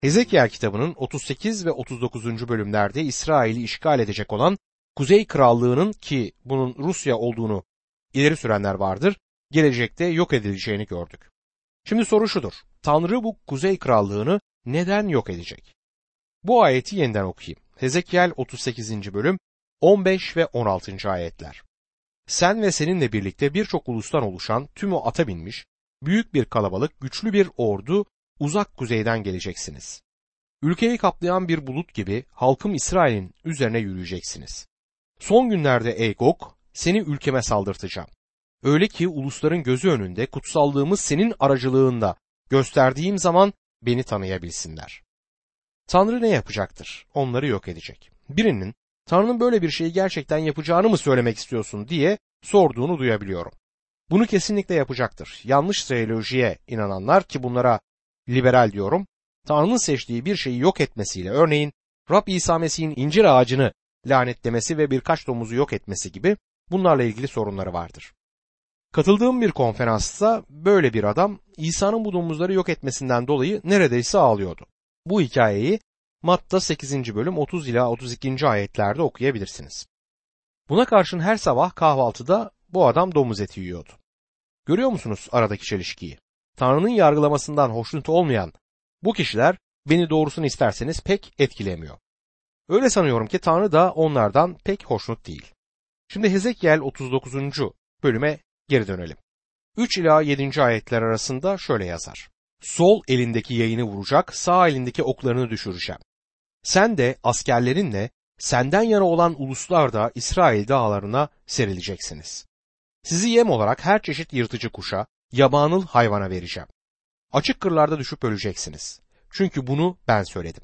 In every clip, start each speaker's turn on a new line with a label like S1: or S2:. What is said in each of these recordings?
S1: Hezekiel kitabının 38 ve 39. bölümlerde İsrail'i işgal edecek olan Kuzey Krallığı'nın ki bunun Rusya olduğunu ileri sürenler vardır, gelecekte yok edileceğini gördük. Şimdi soru şudur. Tanrı bu Kuzey Krallığı'nı neden yok edecek? Bu ayeti yeniden okuyayım. Hezekiel 38. bölüm 15 ve 16. ayetler. Sen ve seninle birlikte birçok ulustan oluşan tümü ata binmiş, büyük bir kalabalık, güçlü bir ordu uzak kuzeyden geleceksiniz. Ülkeyi kaplayan bir bulut gibi halkım İsrail'in üzerine yürüyeceksiniz. Son günlerde ey Gog, seni ülkeme saldırtacağım. Öyle ki ulusların gözü önünde kutsallığımız senin aracılığında gösterdiğim zaman beni tanıyabilsinler. Tanrı ne yapacaktır? Onları yok edecek. Birinin Tanrı'nın böyle bir şeyi gerçekten yapacağını mı söylemek istiyorsun diye sorduğunu duyabiliyorum. Bunu kesinlikle yapacaktır. Yanlış teolojiye inananlar ki bunlara liberal diyorum, Tanrı'nın seçtiği bir şeyi yok etmesiyle örneğin Rab İsa Mesih'in incir ağacını lanetlemesi ve birkaç domuzu yok etmesi gibi bunlarla ilgili sorunları vardır. Katıldığım bir konferansta böyle bir adam İsa'nın bu domuzları yok etmesinden dolayı neredeyse ağlıyordu. Bu hikayeyi Matta 8. bölüm 30 ila 32. ayetlerde okuyabilirsiniz. Buna karşın her sabah kahvaltıda bu adam domuz eti yiyordu. Görüyor musunuz aradaki çelişkiyi? Tanrı'nın yargılamasından hoşnut olmayan bu kişiler beni doğrusunu isterseniz pek etkilemiyor. Öyle sanıyorum ki Tanrı da onlardan pek hoşnut değil. Şimdi Hezekiel 39. bölüme geri dönelim. 3 ila 7. ayetler arasında şöyle yazar. Sol elindeki yayını vuracak, sağ elindeki oklarını düşüreceğim. Sen de askerlerinle senden yana olan uluslar da İsrail dağlarına serileceksiniz. Sizi yem olarak her çeşit yırtıcı kuşa, yabanıl hayvana vereceğim. Açık kırlarda düşüp öleceksiniz. Çünkü bunu ben söyledim.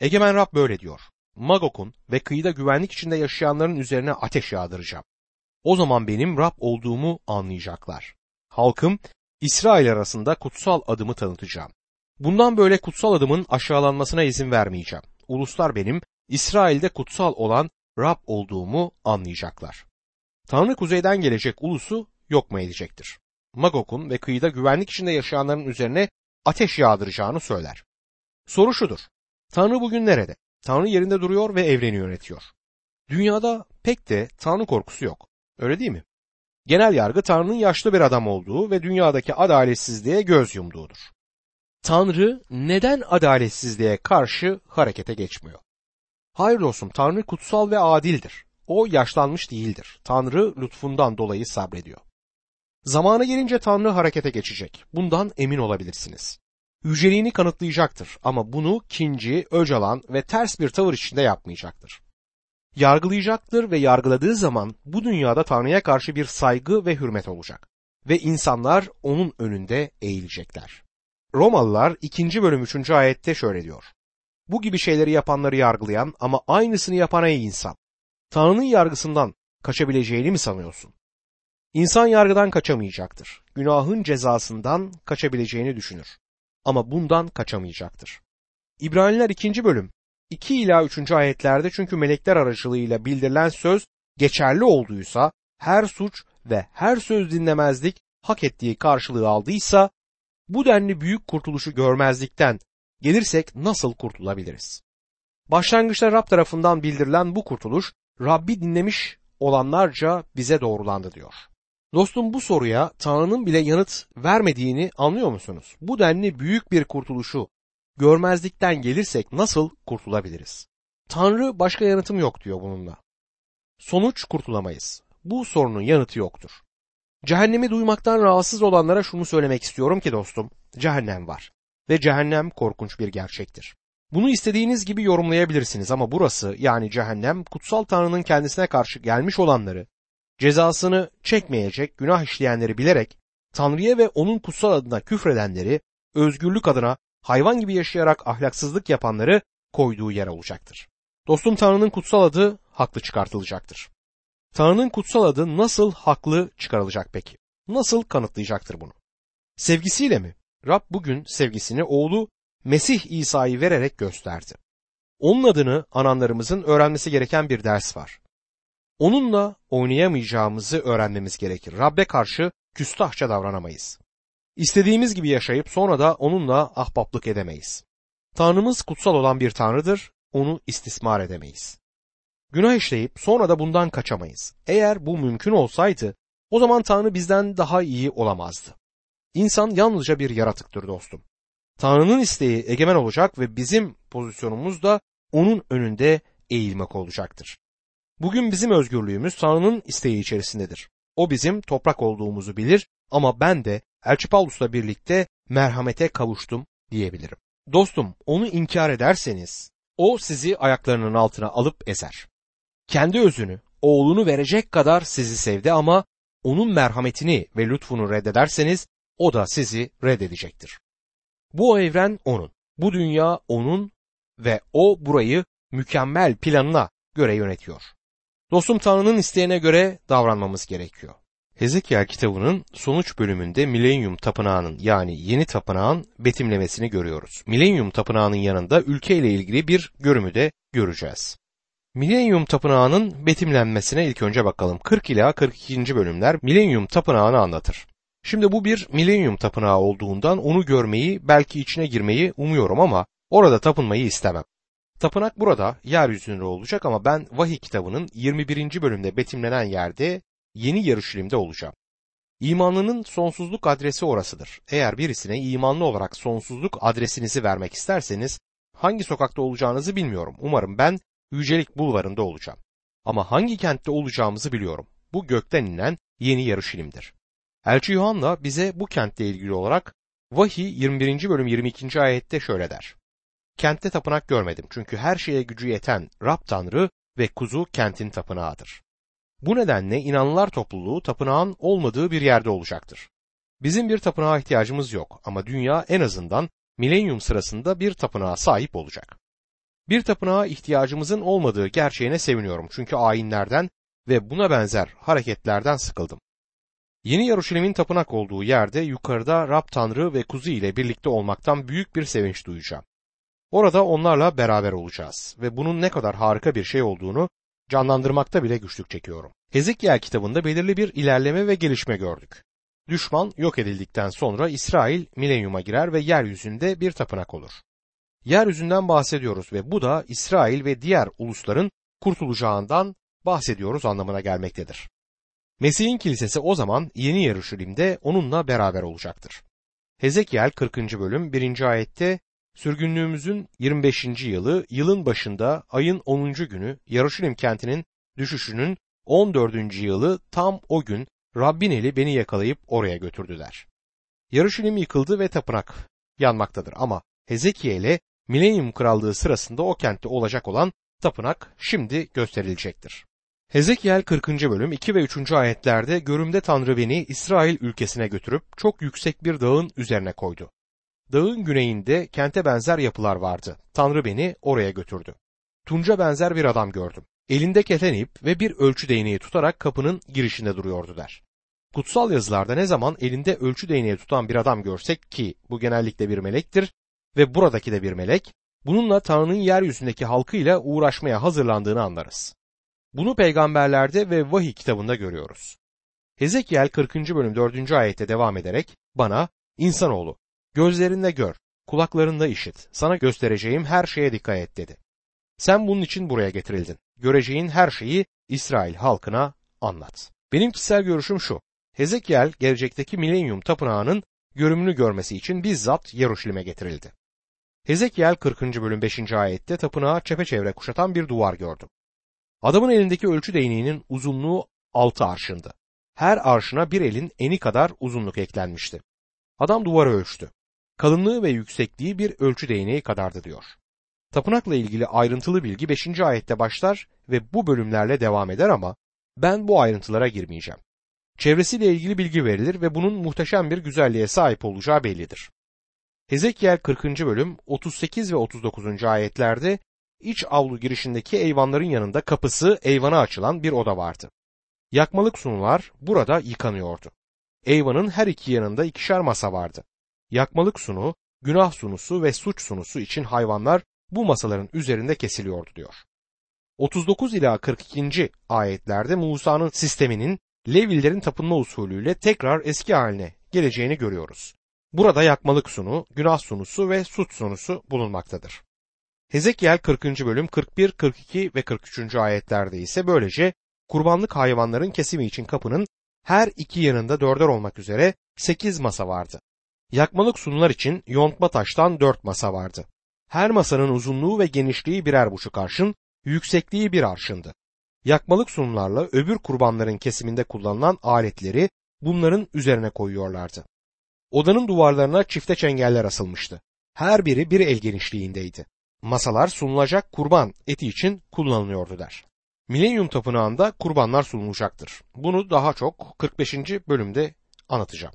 S1: Egemen Rab böyle diyor. Magok'un ve kıyıda güvenlik içinde yaşayanların üzerine ateş yağdıracağım. O zaman benim Rab olduğumu anlayacaklar. Halkım İsrail arasında kutsal adımı tanıtacağım. Bundan böyle kutsal adımın aşağılanmasına izin vermeyeceğim. Uluslar benim İsrail'de kutsal olan Rab olduğumu anlayacaklar. Tanrı kuzeyden gelecek ulusu yok mu edecektir? Magok'un ve kıyıda güvenlik içinde yaşayanların üzerine ateş yağdıracağını söyler. Soru şudur. Tanrı bugün nerede? Tanrı yerinde duruyor ve evreni yönetiyor. Dünyada pek de Tanrı korkusu yok. Öyle değil mi? Genel yargı Tanrı'nın yaşlı bir adam olduğu ve dünyadaki adaletsizliğe göz yumduğudur. Tanrı neden adaletsizliğe karşı harekete geçmiyor? Hayır dostum Tanrı kutsal ve adildir. O yaşlanmış değildir. Tanrı lütfundan dolayı sabrediyor. Zamanı gelince Tanrı harekete geçecek. Bundan emin olabilirsiniz. Yüceliğini kanıtlayacaktır ama bunu kinci, öcalan ve ters bir tavır içinde yapmayacaktır. Yargılayacaktır ve yargıladığı zaman bu dünyada Tanrı'ya karşı bir saygı ve hürmet olacak ve insanlar onun önünde eğilecekler. Romalılar 2. bölüm 3. ayette şöyle diyor. Bu gibi şeyleri yapanları yargılayan ama aynısını yapan ey insan. Tanrı'nın yargısından kaçabileceğini mi sanıyorsun? İnsan yargıdan kaçamayacaktır. Günahın cezasından kaçabileceğini düşünür. Ama bundan kaçamayacaktır. İbraniler 2. bölüm 2 ila 3. ayetlerde çünkü melekler aracılığıyla bildirilen söz geçerli olduysa her suç ve her söz dinlemezlik hak ettiği karşılığı aldıysa bu denli büyük kurtuluşu görmezlikten gelirsek nasıl kurtulabiliriz? Başlangıçta Rab tarafından bildirilen bu kurtuluş Rabbi dinlemiş olanlarca bize doğrulandı diyor. Dostum bu soruya Tanrı'nın bile yanıt vermediğini anlıyor musunuz? Bu denli büyük bir kurtuluşu görmezlikten gelirsek nasıl kurtulabiliriz? Tanrı başka yanıtım yok diyor bununla. Sonuç kurtulamayız. Bu sorunun yanıtı yoktur. Cehennemi duymaktan rahatsız olanlara şunu söylemek istiyorum ki dostum, cehennem var ve cehennem korkunç bir gerçektir. Bunu istediğiniz gibi yorumlayabilirsiniz ama burası yani cehennem kutsal Tanrı'nın kendisine karşı gelmiş olanları cezasını çekmeyecek günah işleyenleri bilerek Tanrı'ya ve onun kutsal adına küfredenleri özgürlük adına hayvan gibi yaşayarak ahlaksızlık yapanları koyduğu yer olacaktır. Dostum Tanrı'nın kutsal adı haklı çıkartılacaktır. Tanrı'nın kutsal adı nasıl haklı çıkarılacak peki? Nasıl kanıtlayacaktır bunu? Sevgisiyle mi? Rab bugün sevgisini oğlu Mesih İsa'yı vererek gösterdi. Onun adını ananlarımızın öğrenmesi gereken bir ders var. Onunla oynayamayacağımızı öğrenmemiz gerekir. Rabbe karşı küstahça davranamayız. İstediğimiz gibi yaşayıp sonra da onunla ahbaplık edemeyiz. Tanrımız kutsal olan bir tanrıdır, onu istismar edemeyiz. Günah işleyip sonra da bundan kaçamayız. Eğer bu mümkün olsaydı o zaman Tanrı bizden daha iyi olamazdı. İnsan yalnızca bir yaratıktır dostum. Tanrı'nın isteği egemen olacak ve bizim pozisyonumuz da onun önünde eğilmek olacaktır. Bugün bizim özgürlüğümüz Tanrı'nın isteği içerisindedir. O bizim toprak olduğumuzu bilir ama ben de Elçi Paulus'la birlikte merhamete kavuştum diyebilirim. Dostum onu inkar ederseniz o sizi ayaklarının altına alıp ezer. Kendi özünü, oğlunu verecek kadar sizi sevdi ama onun merhametini ve lütfunu reddederseniz o da sizi reddedecektir. Bu evren onun, bu dünya onun ve o burayı mükemmel planına göre yönetiyor. Dostum Tanrı'nın isteğine göre davranmamız gerekiyor. Hezekiel kitabının sonuç bölümünde Milenyum Tapınağı'nın yani yeni tapınağın betimlemesini görüyoruz. Milenyum Tapınağı'nın yanında ülkeyle ilgili bir görümü de göreceğiz. Milenyum Tapınağı'nın betimlenmesine ilk önce bakalım. 40 ila 42. bölümler Milenyum Tapınağı'nı anlatır. Şimdi bu bir Milenyum Tapınağı olduğundan onu görmeyi, belki içine girmeyi umuyorum ama orada tapınmayı istemem. Tapınak burada yeryüzünde olacak ama ben Vahiy kitabının 21. bölümde betimlenen yerde yeni Yarışilim'de olacağım. İmanlının sonsuzluk adresi orasıdır. Eğer birisine imanlı olarak sonsuzluk adresinizi vermek isterseniz hangi sokakta olacağınızı bilmiyorum. Umarım ben Yücelik Bulvarı'nda olacağım. Ama hangi kentte olacağımızı biliyorum. Bu gökten inen yeni Yarışilim'dir. Elçi Yuhanna bize bu kentle ilgili olarak Vahiy 21. bölüm 22. ayette şöyle der. Kentte tapınak görmedim çünkü her şeye gücü yeten Rab Tanrı ve kuzu kentin tapınağıdır. Bu nedenle inanlılar topluluğu tapınağın olmadığı bir yerde olacaktır. Bizim bir tapınağa ihtiyacımız yok ama dünya en azından milenyum sırasında bir tapınağa sahip olacak. Bir tapınağa ihtiyacımızın olmadığı gerçeğine seviniyorum çünkü ayinlerden ve buna benzer hareketlerden sıkıldım. Yeni Yaruşilim'in tapınak olduğu yerde yukarıda Rab Tanrı ve kuzu ile birlikte olmaktan büyük bir sevinç duyacağım. Orada onlarla beraber olacağız ve bunun ne kadar harika bir şey olduğunu canlandırmakta bile güçlük çekiyorum. Hezekiel kitabında belirli bir ilerleme ve gelişme gördük. Düşman yok edildikten sonra İsrail milenyuma girer ve yeryüzünde bir tapınak olur. Yeryüzünden bahsediyoruz ve bu da İsrail ve diğer ulusların kurtulacağından bahsediyoruz anlamına gelmektedir. Mesih'in kilisesi o zaman yeni Yeruşalim'de onunla beraber olacaktır. Hezekiel 40. bölüm 1. ayette sürgünlüğümüzün 25. yılı yılın başında ayın 10. günü Yeruşalim kentinin düşüşünün 14. yılı tam o gün Rabbin eli beni yakalayıp oraya götürdüler. Yeruşalim yıkıldı ve tapınak yanmaktadır ama Hezekiel'e Milenyum Krallığı sırasında o kentte olacak olan tapınak şimdi gösterilecektir. Hezekiel 40. bölüm 2 ve 3. ayetlerde görümde Tanrı beni İsrail ülkesine götürüp çok yüksek bir dağın üzerine koydu. Dağın güneyinde kente benzer yapılar vardı. Tanrı beni oraya götürdü. Tunca benzer bir adam gördüm. Elinde keten ip ve bir ölçü değneği tutarak kapının girişinde duruyordu der. Kutsal yazılarda ne zaman elinde ölçü değneği tutan bir adam görsek ki bu genellikle bir melektir ve buradaki de bir melek, bununla Tanrı'nın yeryüzündeki halkıyla uğraşmaya hazırlandığını anlarız. Bunu peygamberlerde ve vahiy kitabında görüyoruz. Hezekiel 40. bölüm 4. ayette devam ederek bana insanoğlu gözlerinle gör, kulaklarında işit, sana göstereceğim her şeye dikkat et dedi. Sen bunun için buraya getirildin. Göreceğin her şeyi İsrail halkına anlat. Benim kişisel görüşüm şu. Hezekiel gelecekteki milenyum tapınağının görümünü görmesi için bizzat Yeruşalim'e getirildi. Hezekiel 40. bölüm 5. ayette tapınağı çepeçevre kuşatan bir duvar gördüm. Adamın elindeki ölçü değneğinin uzunluğu altı arşındı. Her arşına bir elin eni kadar uzunluk eklenmişti. Adam duvarı ölçtü. Kalınlığı ve yüksekliği bir ölçü değneği kadardı diyor. Tapınakla ilgili ayrıntılı bilgi 5. ayette başlar ve bu bölümlerle devam eder ama ben bu ayrıntılara girmeyeceğim. Çevresiyle ilgili bilgi verilir ve bunun muhteşem bir güzelliğe sahip olacağı bellidir. Hezekiel 40. bölüm 38 ve 39. ayetlerde iç avlu girişindeki eyvanların yanında kapısı eyvana açılan bir oda vardı. Yakmalık sunular burada yıkanıyordu. Eyvanın her iki yanında ikişer masa vardı. Yakmalık sunu, günah sunusu ve suç sunusu için hayvanlar bu masaların üzerinde kesiliyordu diyor. 39 ila 42. ayetlerde Musa'nın sisteminin Levillerin tapınma usulüyle tekrar eski haline geleceğini görüyoruz. Burada yakmalık sunu, günah sunusu ve suç sunusu bulunmaktadır. Hezekiel 40. bölüm 41, 42 ve 43. ayetlerde ise böylece kurbanlık hayvanların kesimi için kapının her iki yanında dörder olmak üzere sekiz masa vardı. Yakmalık sunular için yontma taştan dört masa vardı. Her masanın uzunluğu ve genişliği birer buçuk arşın, yüksekliği bir arşındı. Yakmalık sunularla öbür kurbanların kesiminde kullanılan aletleri bunların üzerine koyuyorlardı. Odanın duvarlarına çifte çengeller asılmıştı. Her biri bir el genişliğindeydi. Masalar sunulacak kurban eti için kullanılıyordu der. Milenyum tapınağında kurbanlar sunulacaktır. Bunu daha çok 45. bölümde anlatacağım.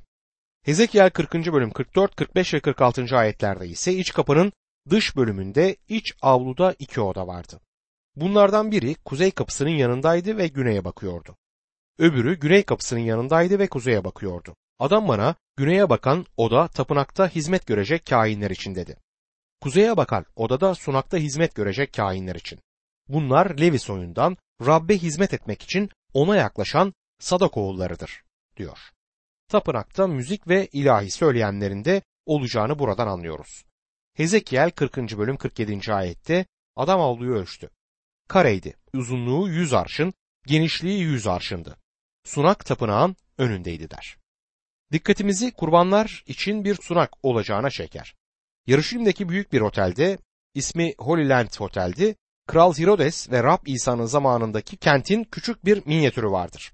S1: Hezekiel 40. bölüm 44, 45 ve 46. ayetlerde ise iç kapının dış bölümünde iç avluda iki oda vardı. Bunlardan biri kuzey kapısının yanındaydı ve güneye bakıyordu. Öbürü güney kapısının yanındaydı ve kuzeye bakıyordu. Adam bana güneye bakan oda tapınakta hizmet görecek kainler için dedi. Kuzeye bakan odada sunakta hizmet görecek kainler için. Bunlar Levi soyundan Rabbe hizmet etmek için ona yaklaşan Sadak diyor. Tapınakta müzik ve ilahi söyleyenlerin de olacağını buradan anlıyoruz. Hezekiel 40. bölüm 47. ayette adam avluyu ölçtü. Kareydi, uzunluğu 100 arşın, genişliği 100 arşındı. Sunak tapınağın önündeydi der. Dikkatimizi kurbanlar için bir sunak olacağına çeker. Yarışilim'deki büyük bir otelde, ismi Holy Land Otel'di, Kral Herodes ve Rab İsa'nın zamanındaki kentin küçük bir minyatürü vardır.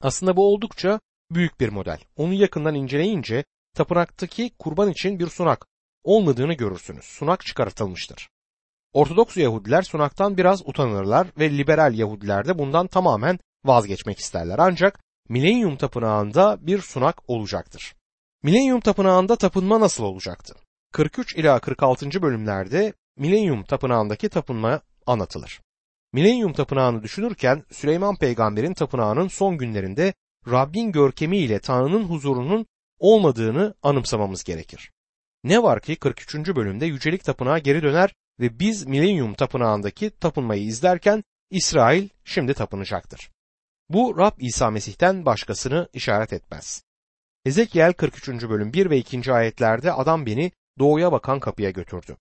S1: Aslında bu oldukça büyük bir model. Onu yakından inceleyince tapınaktaki kurban için bir sunak olmadığını görürsünüz. Sunak çıkartılmıştır. Ortodoks Yahudiler sunaktan biraz utanırlar ve liberal Yahudiler de bundan tamamen vazgeçmek isterler. Ancak Milenyum Tapınağı'nda bir sunak olacaktır. Milenyum Tapınağı'nda tapınma nasıl olacaktı? 43 ila 46. bölümlerde Milenyum Tapınağı'ndaki tapınma anlatılır. Milenyum Tapınağı'nı düşünürken Süleyman Peygamber'in tapınağının son günlerinde Rabbin görkemiyle Tanrı'nın huzurunun olmadığını anımsamamız gerekir. Ne var ki 43. bölümde Yücelik Tapınağı geri döner ve biz Milenyum Tapınağı'ndaki tapınmayı izlerken İsrail şimdi tapınacaktır. Bu Rab İsa Mesih'ten başkasını işaret etmez. Ezekiel 43. bölüm 1 ve 2. ayetlerde adam beni doğuya bakan kapıya götürdü.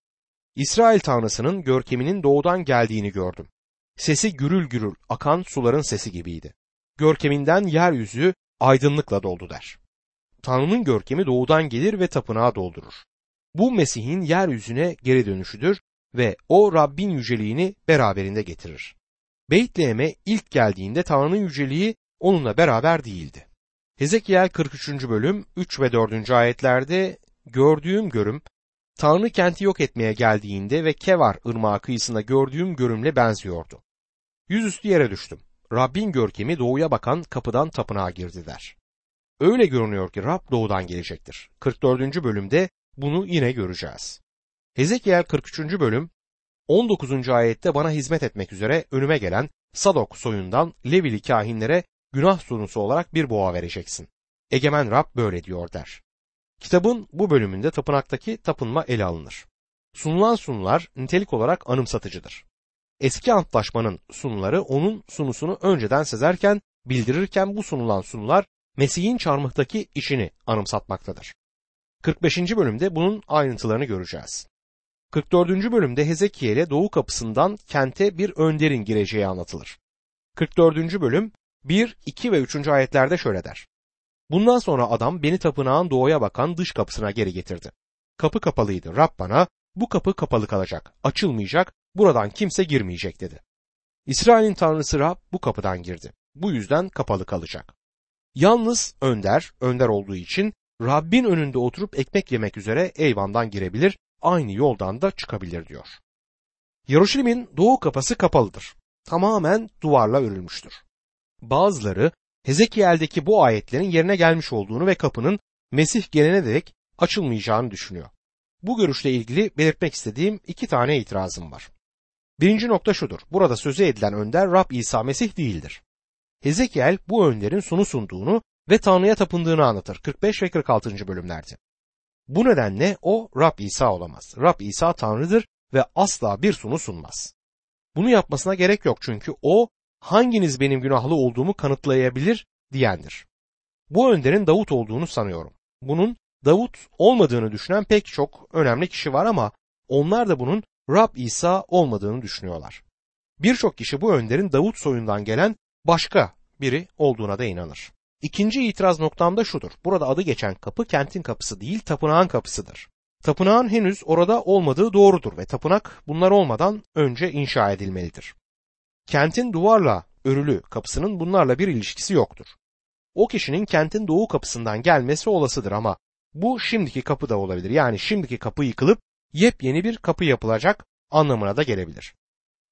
S1: İsrail Tanrısı'nın görkeminin doğudan geldiğini gördüm. Sesi gürül gürül akan suların sesi gibiydi. Görkeminden yeryüzü aydınlıkla doldu der. Tanrı'nın görkemi doğudan gelir ve tapınağı doldurur. Bu Mesih'in yeryüzüne geri dönüşüdür ve o Rabbin yüceliğini beraberinde getirir. Beytlehem'e ilk geldiğinde Tanrı'nın yüceliği onunla beraber değildi. Hezekiel 43. bölüm 3 ve 4. ayetlerde gördüğüm görüm Tanrı kenti yok etmeye geldiğinde ve Kevar ırmağı kıyısında gördüğüm görümle benziyordu. Yüzüstü yere düştüm. Rabbin görkemi doğuya bakan kapıdan tapınağa girdi der. Öyle görünüyor ki Rab doğudan gelecektir. 44. bölümde bunu yine göreceğiz. Hezekiel 43. bölüm 19. ayette bana hizmet etmek üzere önüme gelen Sadok soyundan Levili kahinlere günah sunusu olarak bir boğa vereceksin. Egemen Rab böyle diyor der. Kitabın bu bölümünde tapınaktaki tapınma ele alınır. Sunulan sunular nitelik olarak anımsatıcıdır. Eski antlaşmanın sunuları onun sunusunu önceden sezerken bildirirken bu sunulan sunular Mesih'in çarmıhtaki işini anımsatmaktadır. 45. bölümde bunun ayrıntılarını göreceğiz. 44. bölümde Hezekiel'e doğu kapısından kente bir önderin gireceği anlatılır. 44. bölüm 1, 2 ve 3. ayetlerde şöyle der. Bundan sonra adam beni tapınağın doğuya bakan dış kapısına geri getirdi. Kapı kapalıydı. Rab bana bu kapı kapalı kalacak, açılmayacak, buradan kimse girmeyecek dedi. İsrail'in tanrısı Rab bu kapıdan girdi. Bu yüzden kapalı kalacak. Yalnız önder, önder olduğu için Rabbin önünde oturup ekmek yemek üzere eyvandan girebilir, aynı yoldan da çıkabilir diyor. Yaruşilim'in doğu kapısı kapalıdır. Tamamen duvarla örülmüştür. Bazıları Hezekiel'deki bu ayetlerin yerine gelmiş olduğunu ve kapının Mesih gelene dek açılmayacağını düşünüyor. Bu görüşle ilgili belirtmek istediğim iki tane itirazım var. Birinci nokta şudur. Burada sözü edilen önder Rab İsa Mesih değildir. Hezekiel bu önderin sunu sunduğunu ve Tanrı'ya tapındığını anlatır 45 ve 46. bölümlerde. Bu nedenle o Rab İsa olamaz. Rab İsa Tanrı'dır ve asla bir sunu sunmaz. Bunu yapmasına gerek yok çünkü o hanginiz benim günahlı olduğumu kanıtlayabilir diyendir. Bu önderin Davut olduğunu sanıyorum. Bunun Davut olmadığını düşünen pek çok önemli kişi var ama onlar da bunun Rab İsa olmadığını düşünüyorlar. Birçok kişi bu önderin Davut soyundan gelen başka biri olduğuna da inanır. İkinci itiraz noktam da şudur. Burada adı geçen kapı kentin kapısı değil tapınağın kapısıdır. Tapınağın henüz orada olmadığı doğrudur ve tapınak bunlar olmadan önce inşa edilmelidir. Kentin duvarla örülü kapısının bunlarla bir ilişkisi yoktur. O kişinin kentin doğu kapısından gelmesi olasıdır ama bu şimdiki kapı da olabilir. Yani şimdiki kapı yıkılıp yepyeni bir kapı yapılacak anlamına da gelebilir.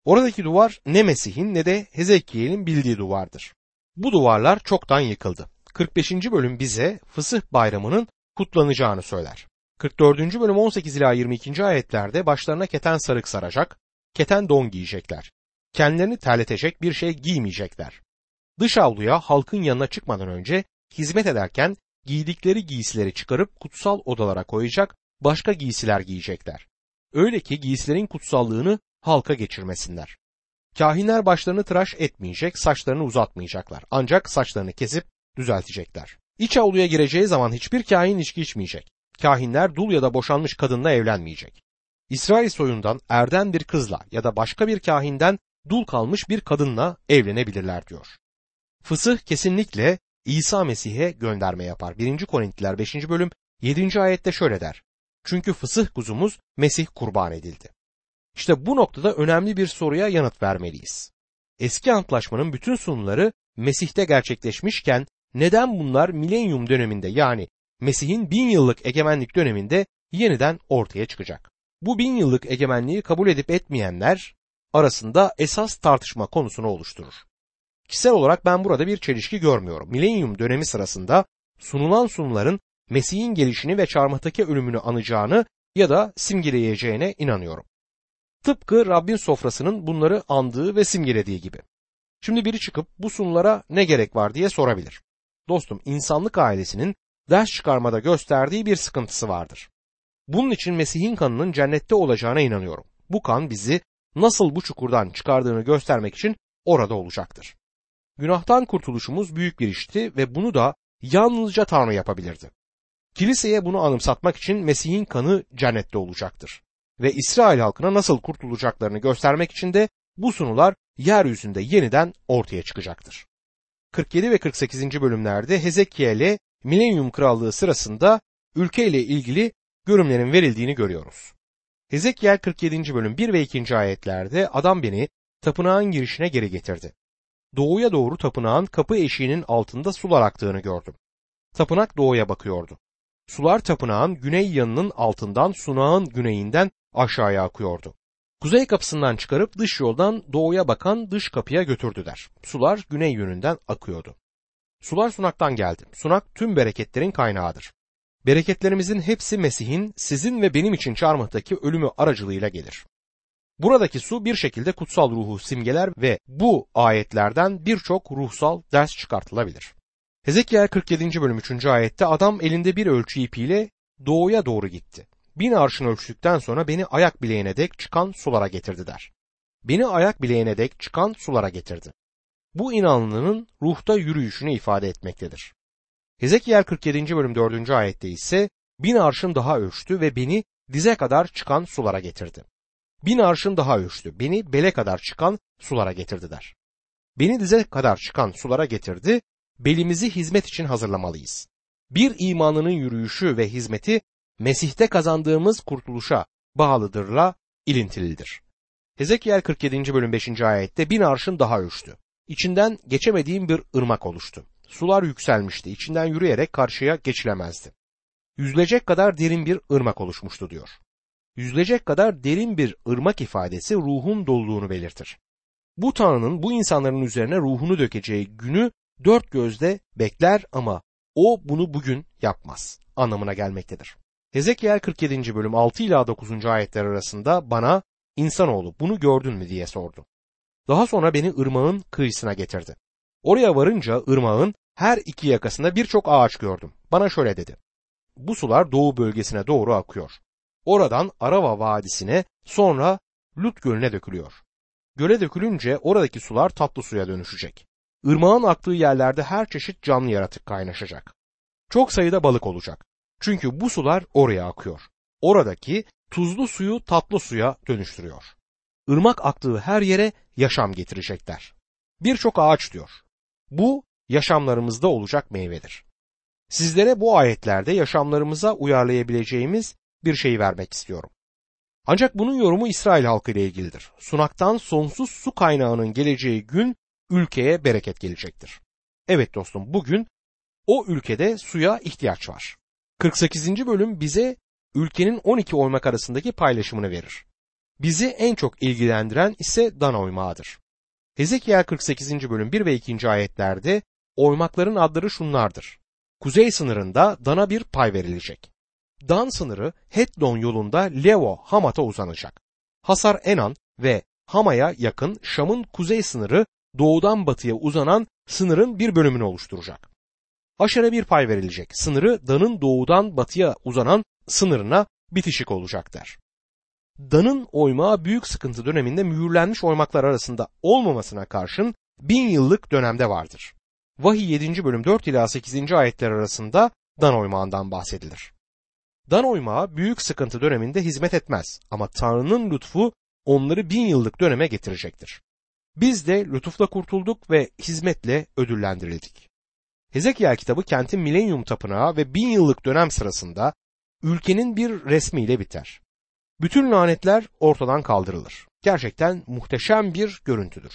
S1: Oradaki duvar ne Mesih'in ne de Hezekiel'in bildiği duvardır. Bu duvarlar çoktan yıkıldı. 45. bölüm bize Fısıh Bayramı'nın kutlanacağını söyler. 44. bölüm 18 ila 22. ayetlerde başlarına keten sarık saracak, keten don giyecekler. Kendilerini terletecek bir şey giymeyecekler. Dış avluya halkın yanına çıkmadan önce hizmet ederken giydikleri giysileri çıkarıp kutsal odalara koyacak, başka giysiler giyecekler. Öyle ki giysilerin kutsallığını halka geçirmesinler. Kahinler başlarını tıraş etmeyecek, saçlarını uzatmayacaklar. Ancak saçlarını kesip düzeltecekler. İç avluya gireceği zaman hiçbir kahin içki içmeyecek. Kahinler dul ya da boşanmış kadınla evlenmeyecek. İsrail soyundan erden bir kızla ya da başka bir kahinden dul kalmış bir kadınla evlenebilirler diyor. Fısıh kesinlikle İsa Mesih'e gönderme yapar. 1. Korintliler 5. bölüm 7. ayette şöyle der. Çünkü fısıh kuzumuz Mesih kurban edildi. İşte bu noktada önemli bir soruya yanıt vermeliyiz. Eski antlaşmanın bütün sunumları Mesih'te gerçekleşmişken neden bunlar milenyum döneminde yani Mesih'in bin yıllık egemenlik döneminde yeniden ortaya çıkacak? Bu bin yıllık egemenliği kabul edip etmeyenler arasında esas tartışma konusunu oluşturur. Kişisel olarak ben burada bir çelişki görmüyorum. Milenyum dönemi sırasında sunulan sunumların Mesih'in gelişini ve çarmıhtaki ölümünü anacağını ya da simgeleyeceğine inanıyorum. Tıpkı Rabbin sofrasının bunları andığı ve simgelediği gibi. Şimdi biri çıkıp bu sunulara ne gerek var diye sorabilir. Dostum insanlık ailesinin ders çıkarmada gösterdiği bir sıkıntısı vardır. Bunun için Mesih'in kanının cennette olacağına inanıyorum. Bu kan bizi nasıl bu çukurdan çıkardığını göstermek için orada olacaktır. Günahtan kurtuluşumuz büyük bir işti ve bunu da yalnızca Tanrı yapabilirdi. Kiliseye bunu anımsatmak için Mesih'in kanı cennette olacaktır. Ve İsrail halkına nasıl kurtulacaklarını göstermek için de bu sunular yeryüzünde yeniden ortaya çıkacaktır. 47 ve 48. bölümlerde Hezekiel'e Milenyum Krallığı sırasında ülkeyle ilgili görümlerin verildiğini görüyoruz. Hezekiel 47. bölüm 1 ve 2. ayetlerde adam beni tapınağın girişine geri getirdi. Doğuya doğru tapınağın kapı eşiğinin altında sular aktığını gördüm. Tapınak doğuya bakıyordu. Sular tapınağın güney yanının altından sunağın güneyinden aşağıya akıyordu. Kuzey kapısından çıkarıp dış yoldan doğuya bakan dış kapıya götürdüler. Sular güney yönünden akıyordu. Sular sunaktan geldi. Sunak tüm bereketlerin kaynağıdır. Bereketlerimizin hepsi Mesih'in sizin ve benim için çarmıhtaki ölümü aracılığıyla gelir. Buradaki su bir şekilde kutsal ruhu simgeler ve bu ayetlerden birçok ruhsal ders çıkartılabilir. Hezekiel 47. bölüm 3. ayette adam elinde bir ölçü ipiyle doğuya doğru gitti. Bin arşın ölçtükten sonra beni ayak bileğine dek çıkan sulara getirdi der. Beni ayak bileğine dek çıkan sulara getirdi. Bu inanlının ruhta yürüyüşünü ifade etmektedir. Hezekiel 47. bölüm 4. ayette ise bin arşın daha ölçtü ve beni dize kadar çıkan sulara getirdi. Bin arşın daha ölçtü, beni bele kadar çıkan sulara getirdi der. Beni dize kadar çıkan sulara getirdi, belimizi hizmet için hazırlamalıyız. Bir imanının yürüyüşü ve hizmeti Mesih'te kazandığımız kurtuluşa bağlıdırla ilintilidir. Hezekiel 47. bölüm 5. ayette bin arşın daha ölçtü. İçinden geçemediğim bir ırmak oluştu. Sular yükselmişti. İçinden yürüyerek karşıya geçilemezdi. Yüzlecek kadar derin bir ırmak oluşmuştu diyor. Yüzlecek kadar derin bir ırmak ifadesi ruhun doluluğunu belirtir. Bu Tanrı'nın bu insanların üzerine ruhunu dökeceği günü dört gözle bekler ama o bunu bugün yapmaz anlamına gelmektedir. Hezekiel 47. bölüm 6 ila 9. ayetler arasında bana insanoğlu bunu gördün mü diye sordu. Daha sonra beni ırmağın kıyısına getirdi. Oraya varınca ırmağın her iki yakasında birçok ağaç gördüm. Bana şöyle dedi. Bu sular doğu bölgesine doğru akıyor. Oradan Arava Vadisi'ne sonra Lut Gölü'ne dökülüyor. Göle dökülünce oradaki sular tatlı suya dönüşecek. Irmağın aktığı yerlerde her çeşit canlı yaratık kaynaşacak. Çok sayıda balık olacak. Çünkü bu sular oraya akıyor. Oradaki tuzlu suyu tatlı suya dönüştürüyor. Irmak aktığı her yere yaşam getirecekler. Birçok ağaç diyor. Bu yaşamlarımızda olacak meyvedir. Sizlere bu ayetlerde yaşamlarımıza uyarlayabileceğimiz bir şey vermek istiyorum. Ancak bunun yorumu İsrail halkı ile ilgilidir. Sunaktan sonsuz su kaynağının geleceği gün ülkeye bereket gelecektir. Evet dostum bugün o ülkede suya ihtiyaç var. 48. bölüm bize ülkenin 12 oymak arasındaki paylaşımını verir. Bizi en çok ilgilendiren ise Dan oymağıdır. Hezekiel 48. bölüm 1 ve 2. ayetlerde oymakların adları şunlardır. Kuzey sınırında Dan'a bir pay verilecek. Dan sınırı Hetlon yolunda Levo Hamat'a uzanacak. Hasar Enan ve Hama'ya yakın Şam'ın kuzey sınırı doğudan batıya uzanan sınırın bir bölümünü oluşturacak. Aşer'e bir pay verilecek. Sınırı Dan'ın doğudan batıya uzanan sınırına bitişik olacaklar. Dan'ın oymağı büyük sıkıntı döneminde mühürlenmiş oymaklar arasında olmamasına karşın bin yıllık dönemde vardır. Vahiy 7. bölüm 4 ila 8. ayetler arasında Dan oymağından bahsedilir. Dan oymağı büyük sıkıntı döneminde hizmet etmez ama Tanrı'nın lütfu onları bin yıllık döneme getirecektir. Biz de lütufla kurtulduk ve hizmetle ödüllendirildik. Hezekiel kitabı kentin milenyum tapınağı ve bin yıllık dönem sırasında ülkenin bir resmiyle biter. Bütün lanetler ortadan kaldırılır. Gerçekten muhteşem bir görüntüdür.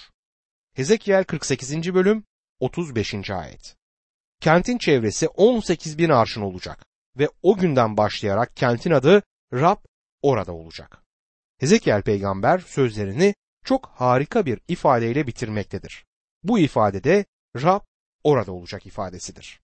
S1: Hezekiel 48. bölüm 35. ayet. Kentin çevresi 18 bin arşın olacak ve o günden başlayarak kentin adı Rab orada olacak. Hezekiel peygamber sözlerini çok harika bir ifadeyle bitirmektedir. Bu ifadede Rab orada olacak ifadesidir.